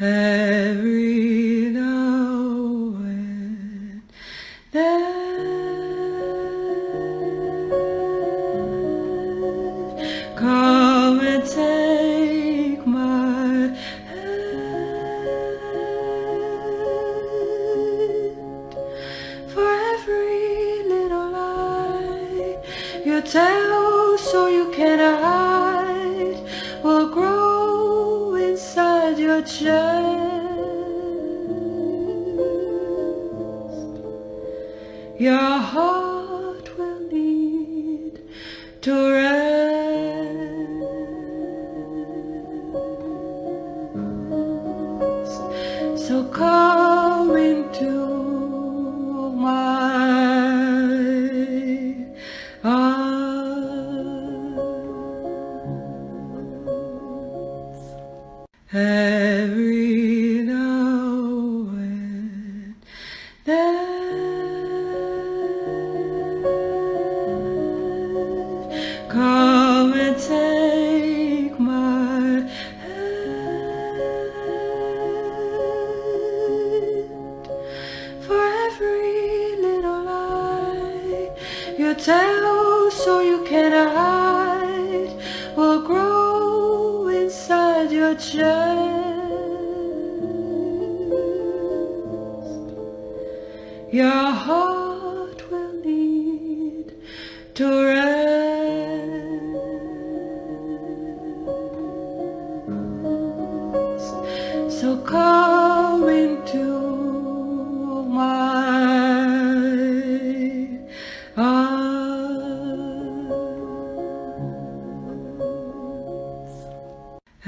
every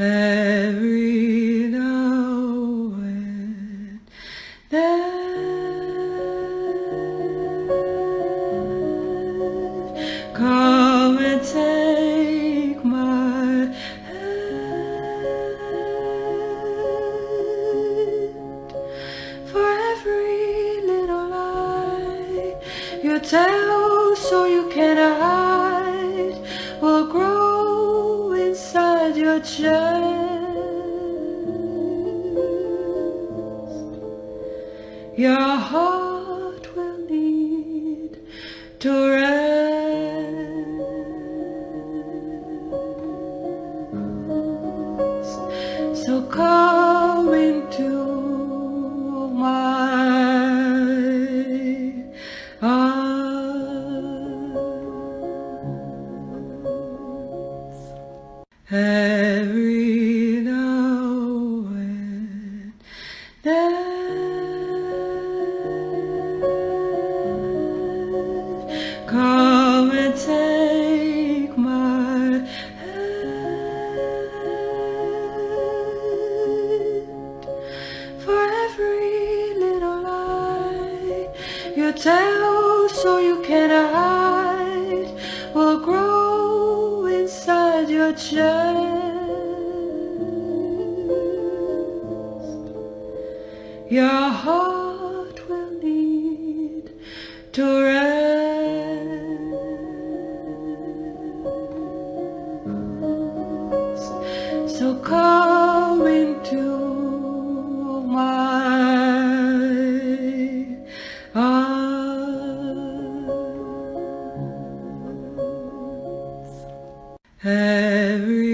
Every Every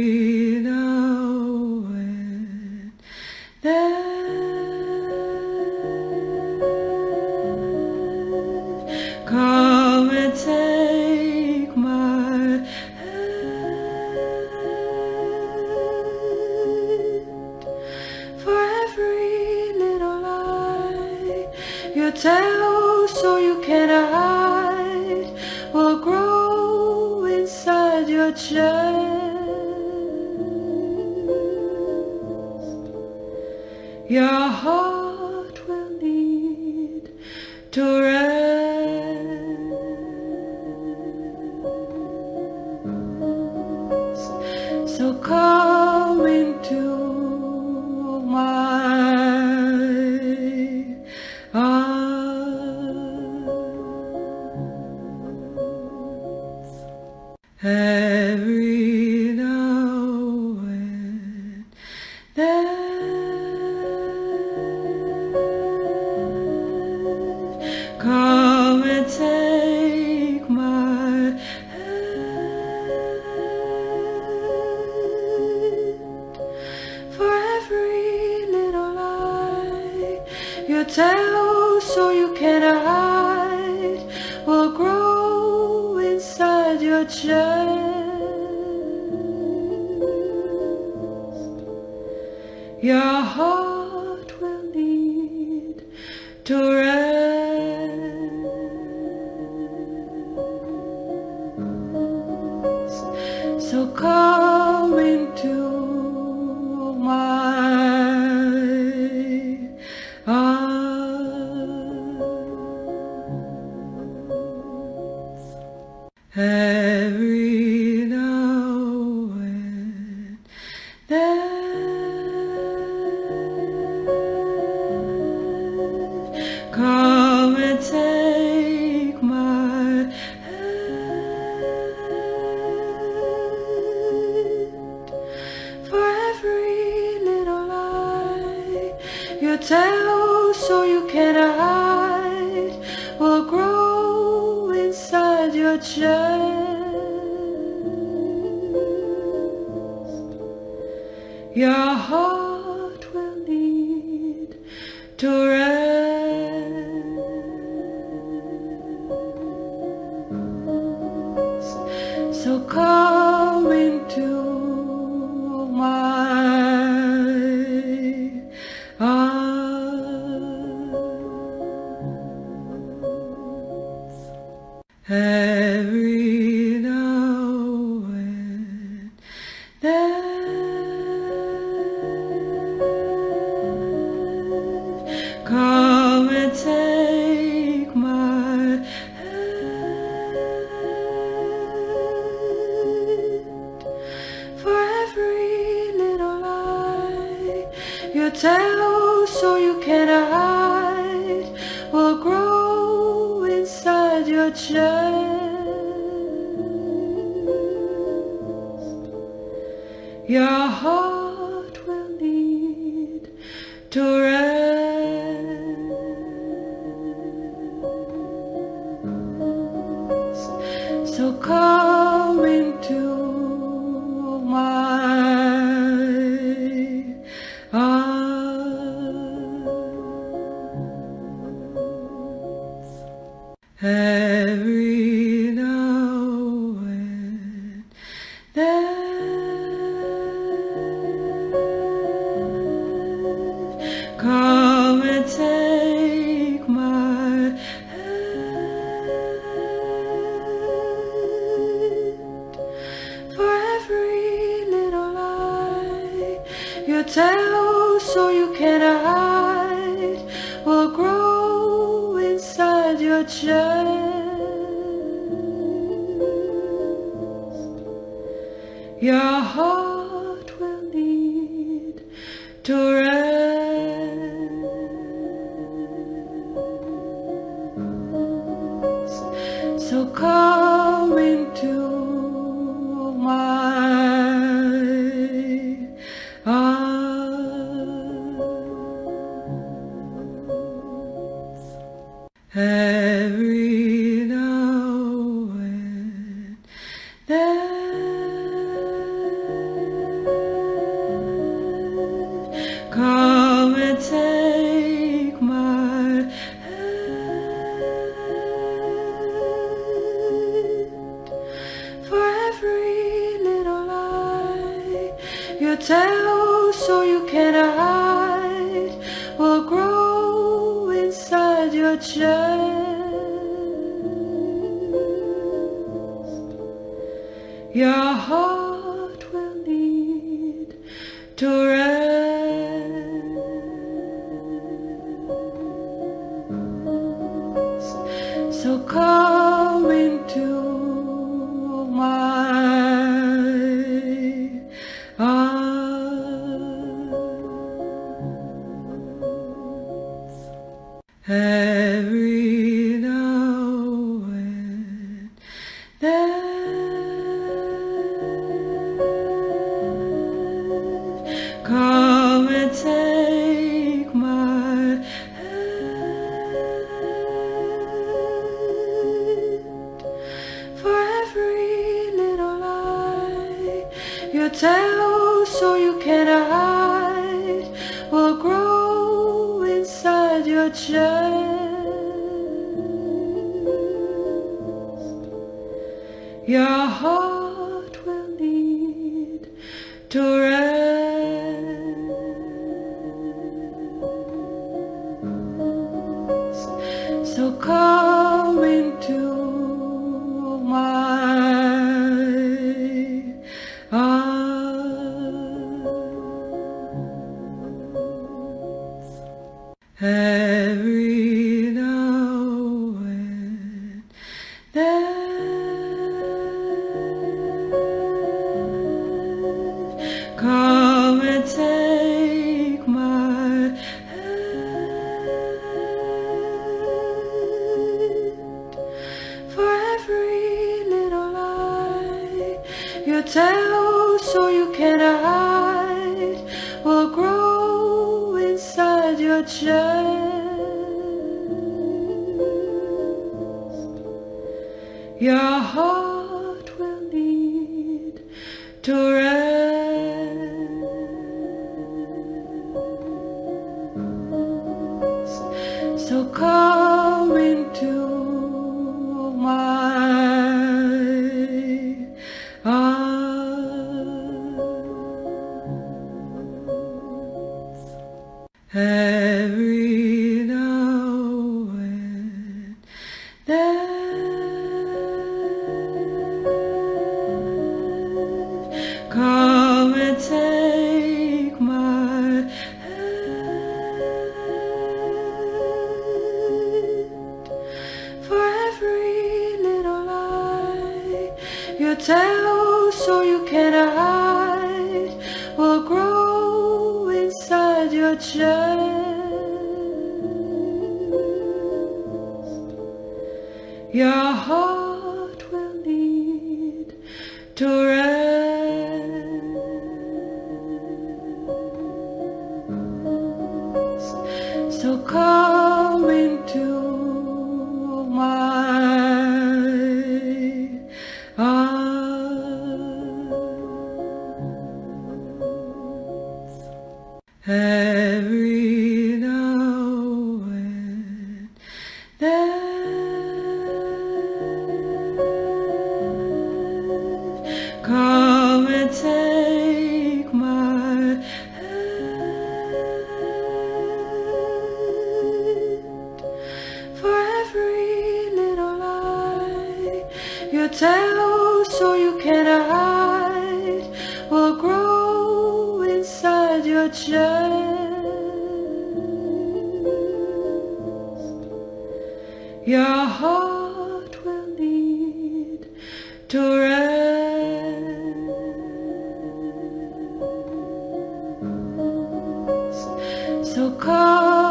So come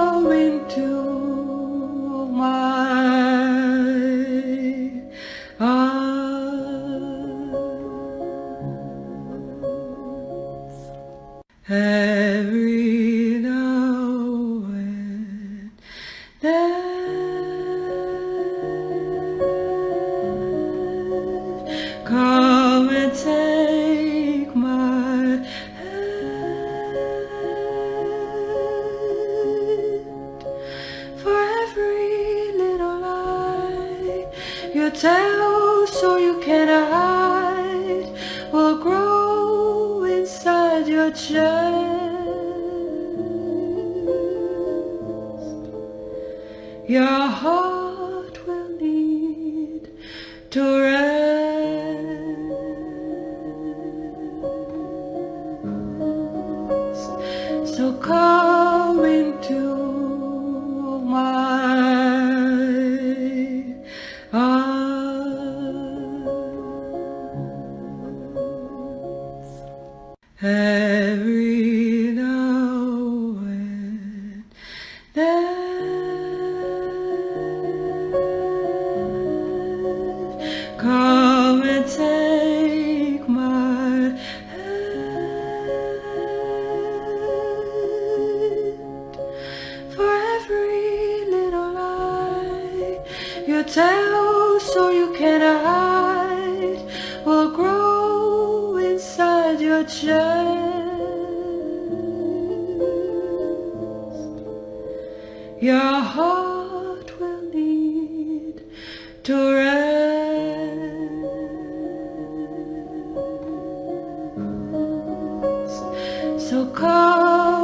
So come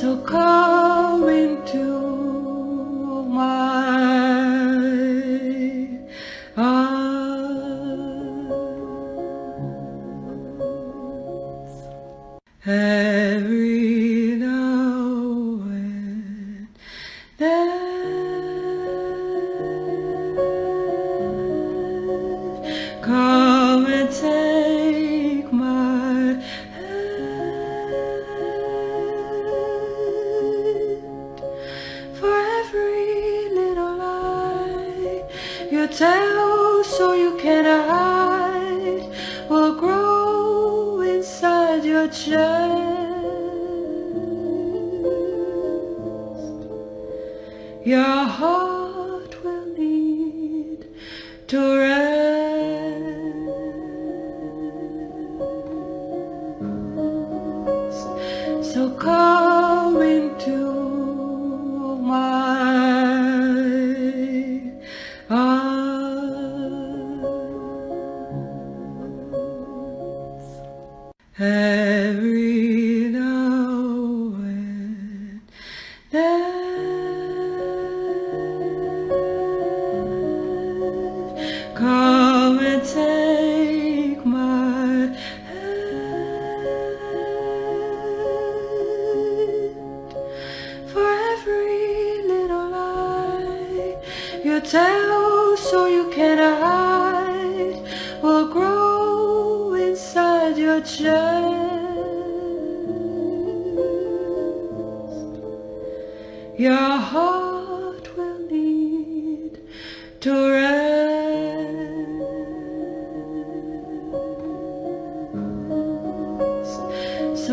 So come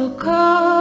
So come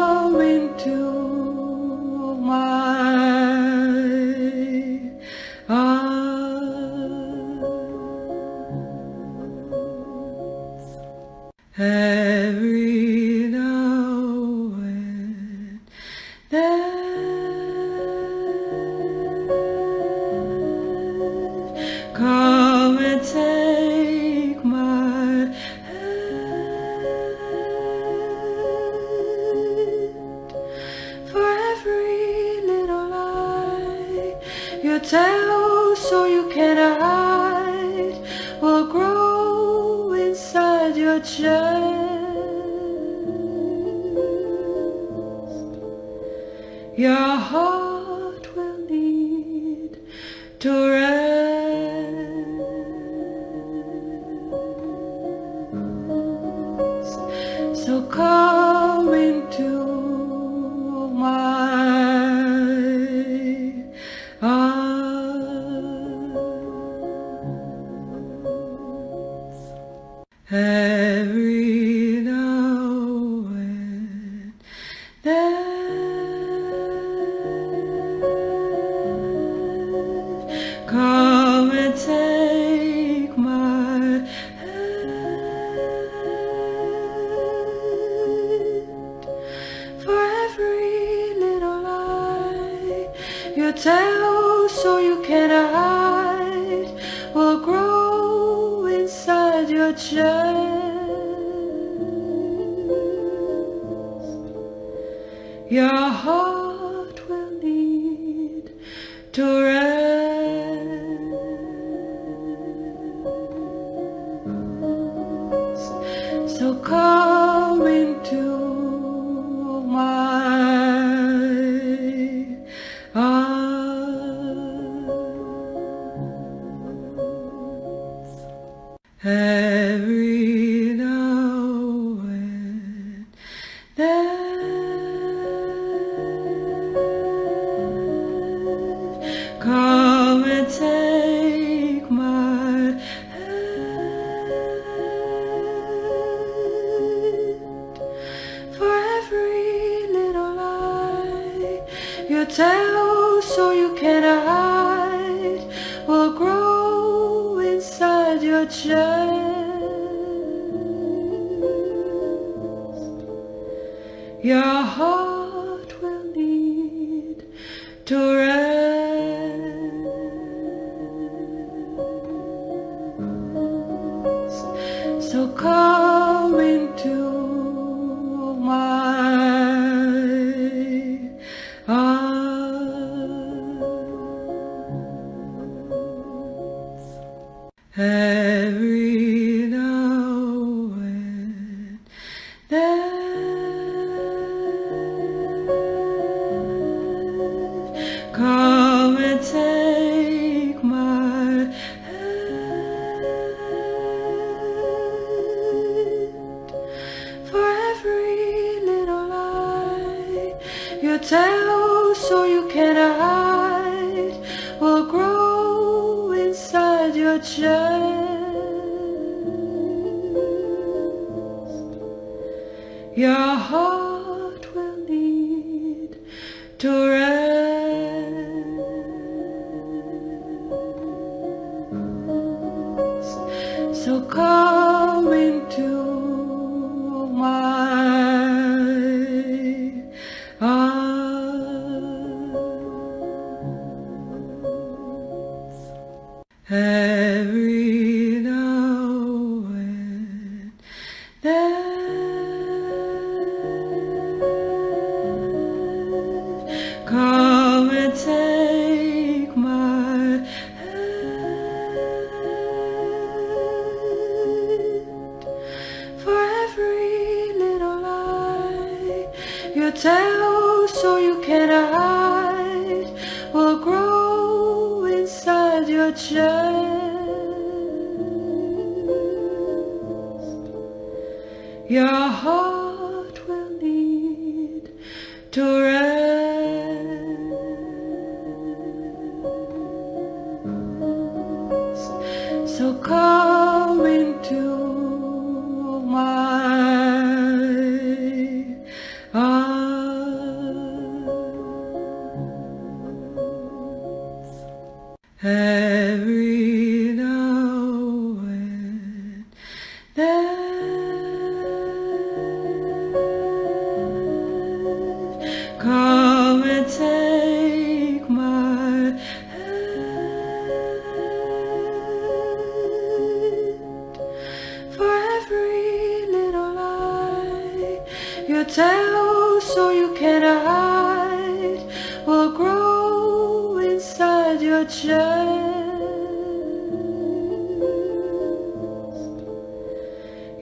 to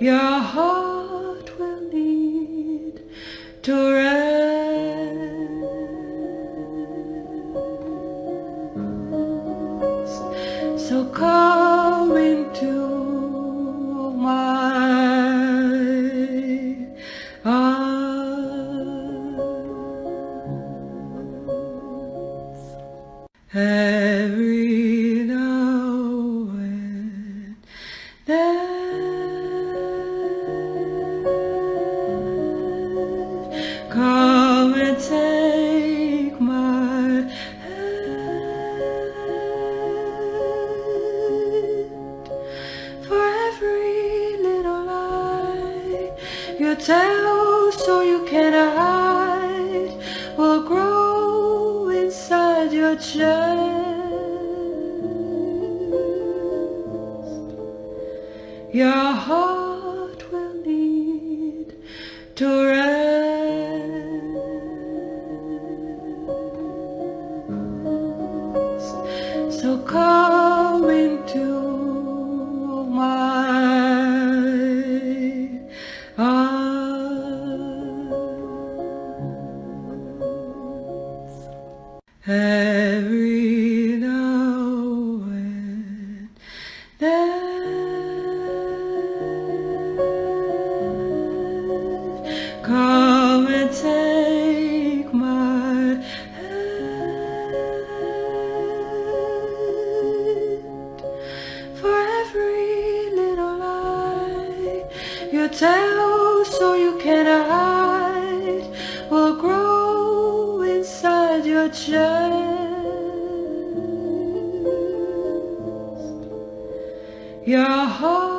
Your heart will lead to Your heart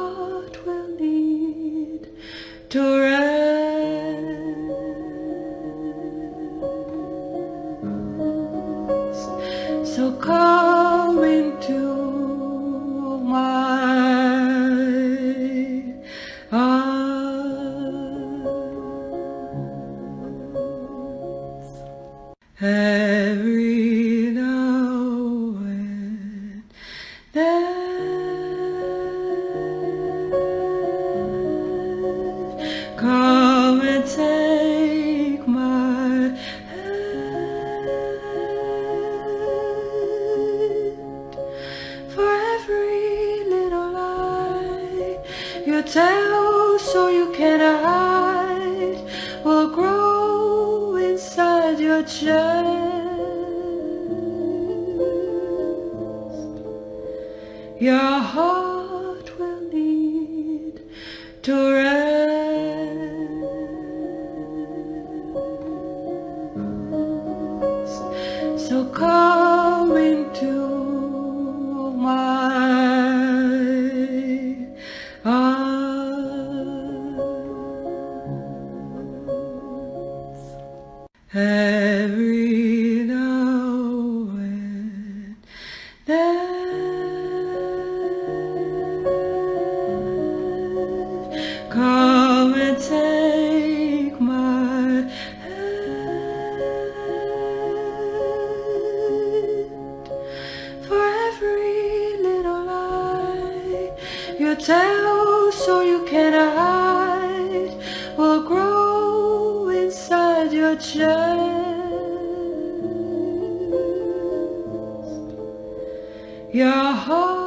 Your heart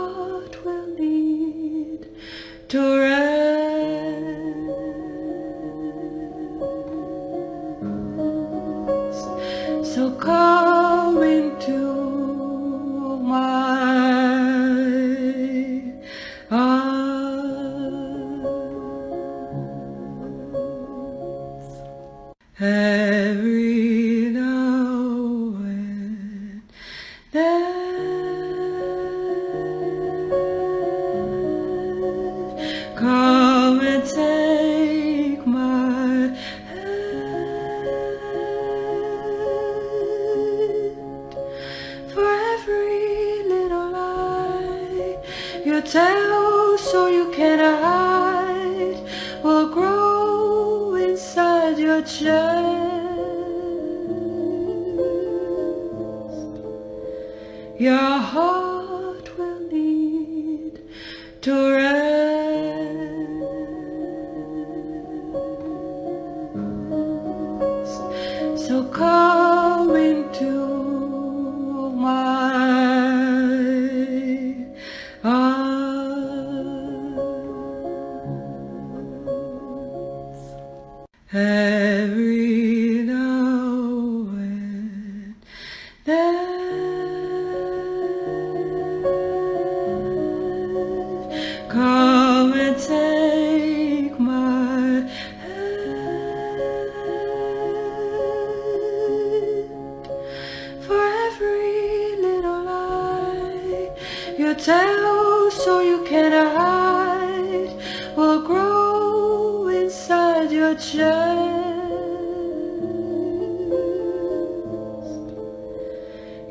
chest,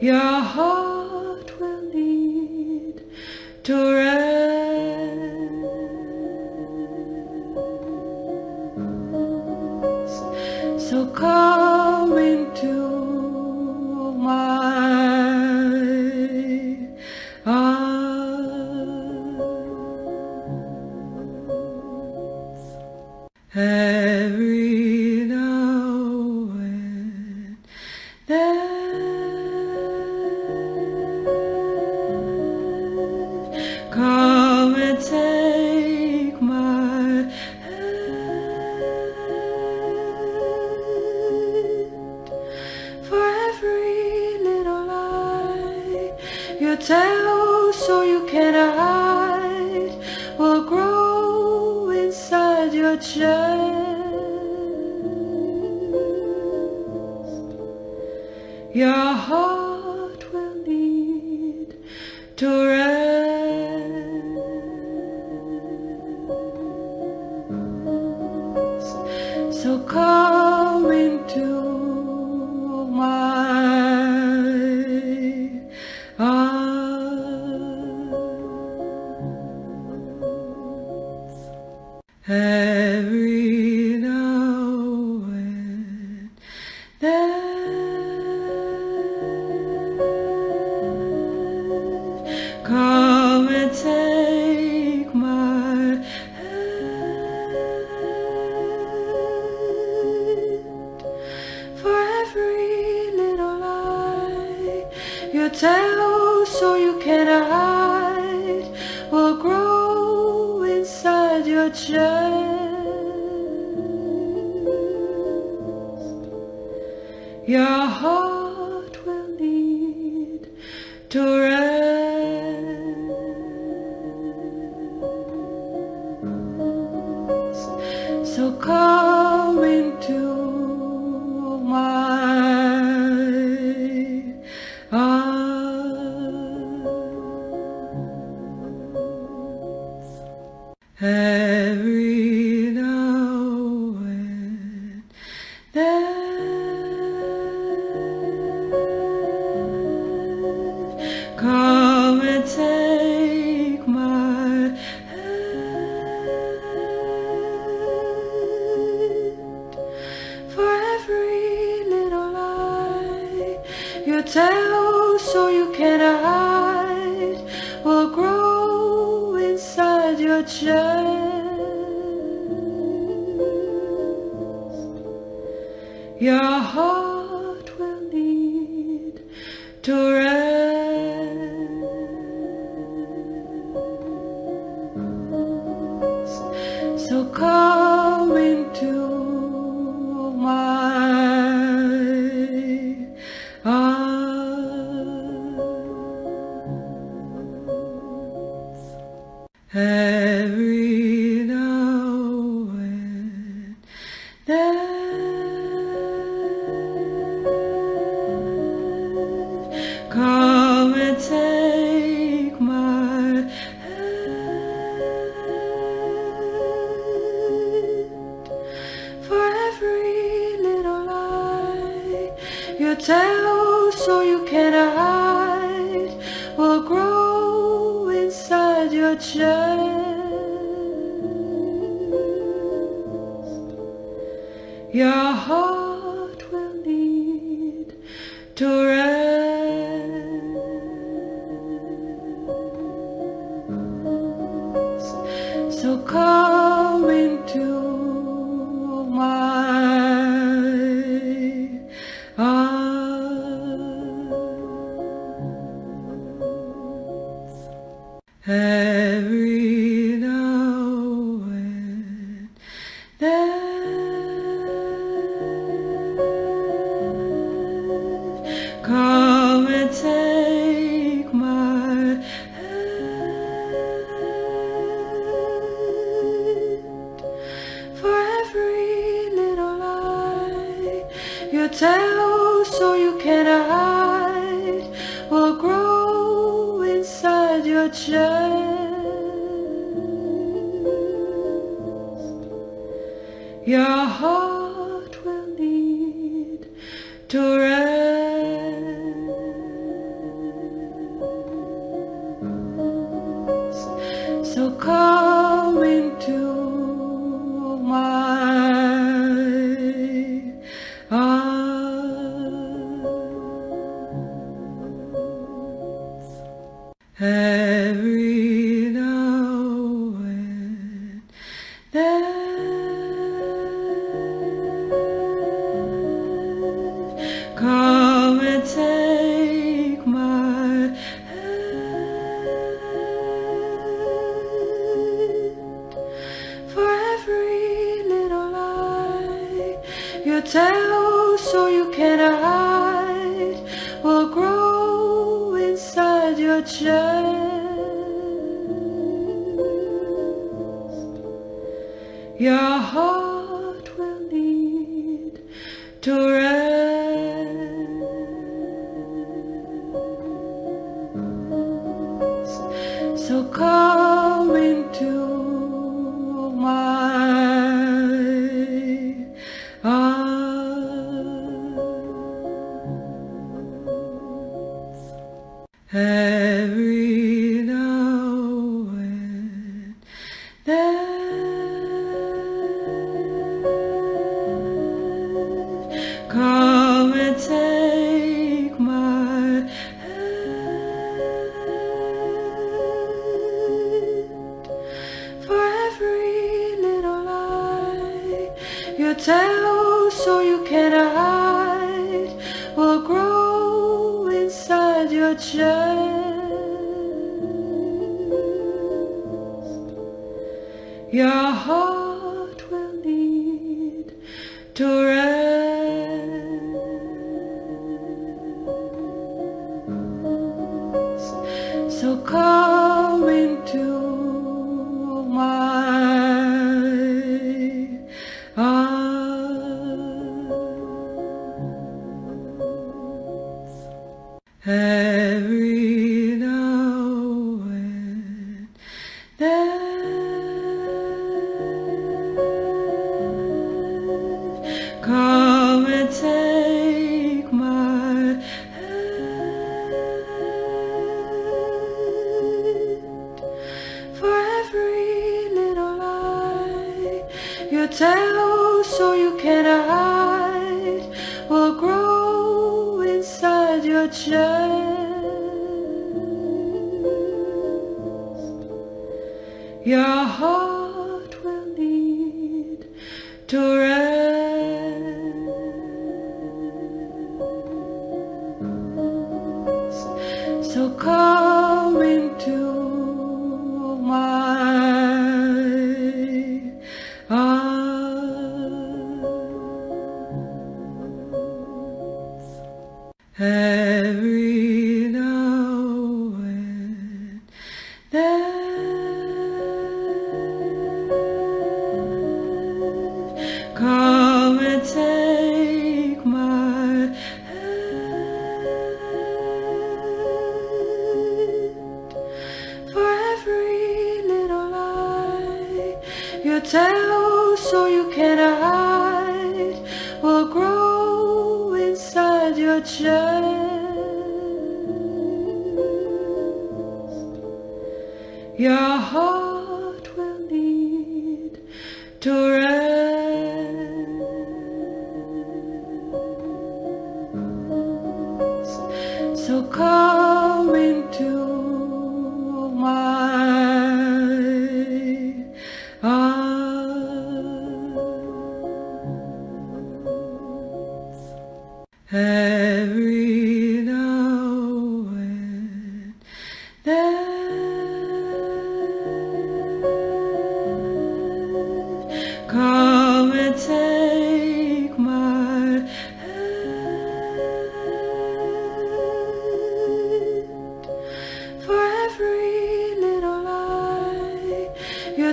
your heart will lead to your chest, your heart. chest, your heart. so you can hide will grow inside your chest. Your heart your tail so you can hide will grow inside your chest. Your heart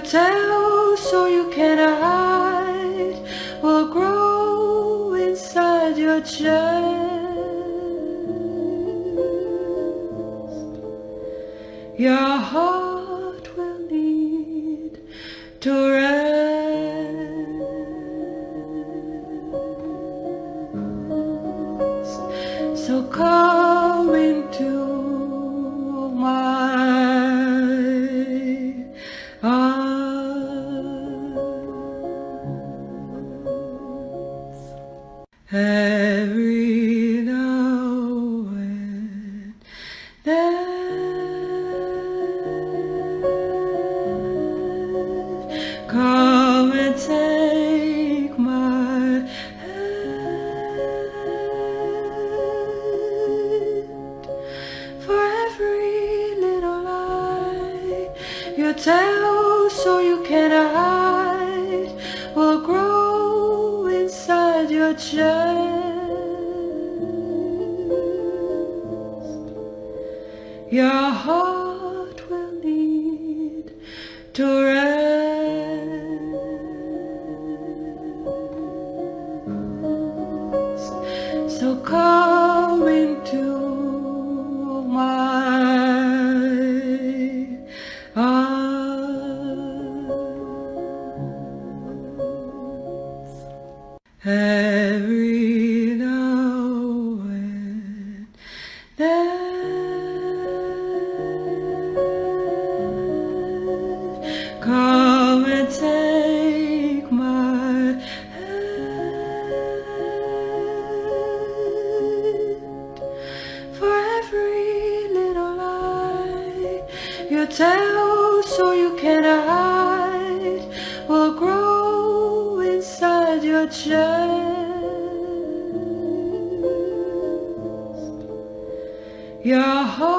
tell so you can hide will grow inside your chest. Your heart tell so you can hide will grow inside your chest. Your heart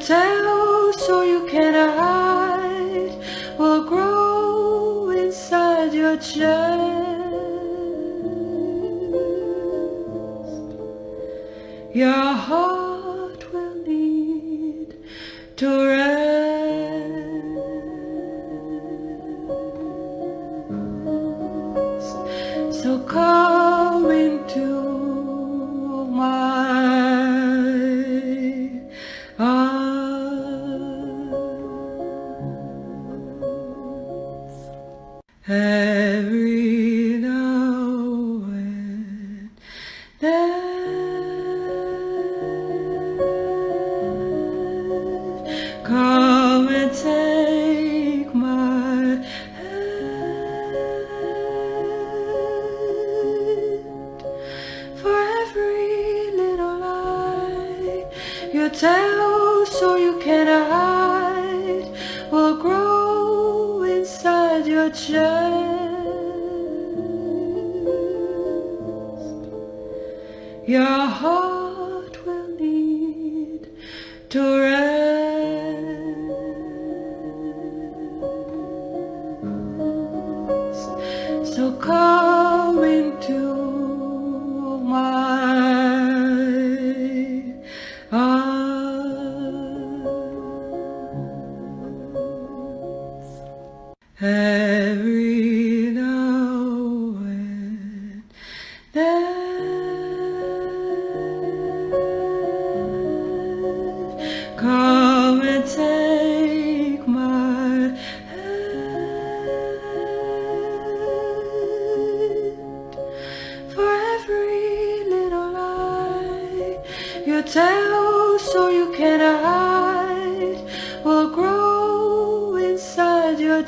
tell so you can hide will grow inside your chest.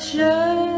church.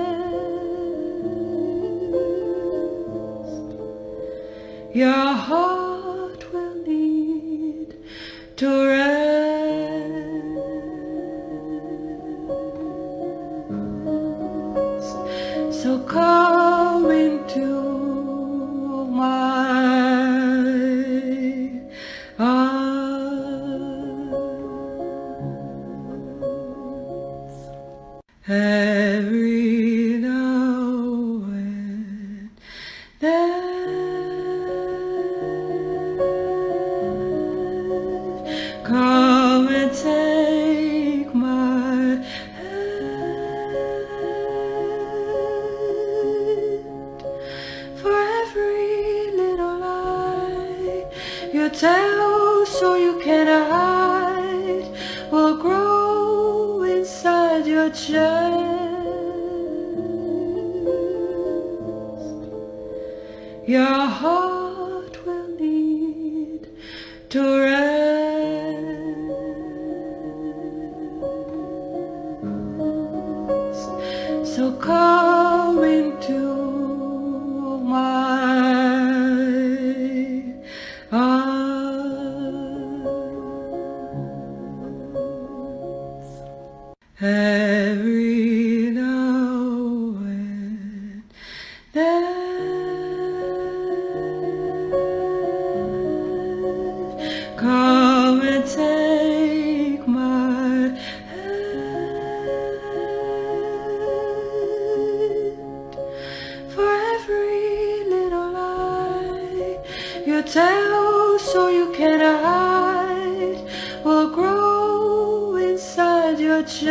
so you can hide will grow inside your chest.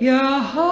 Your heart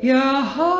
your heart.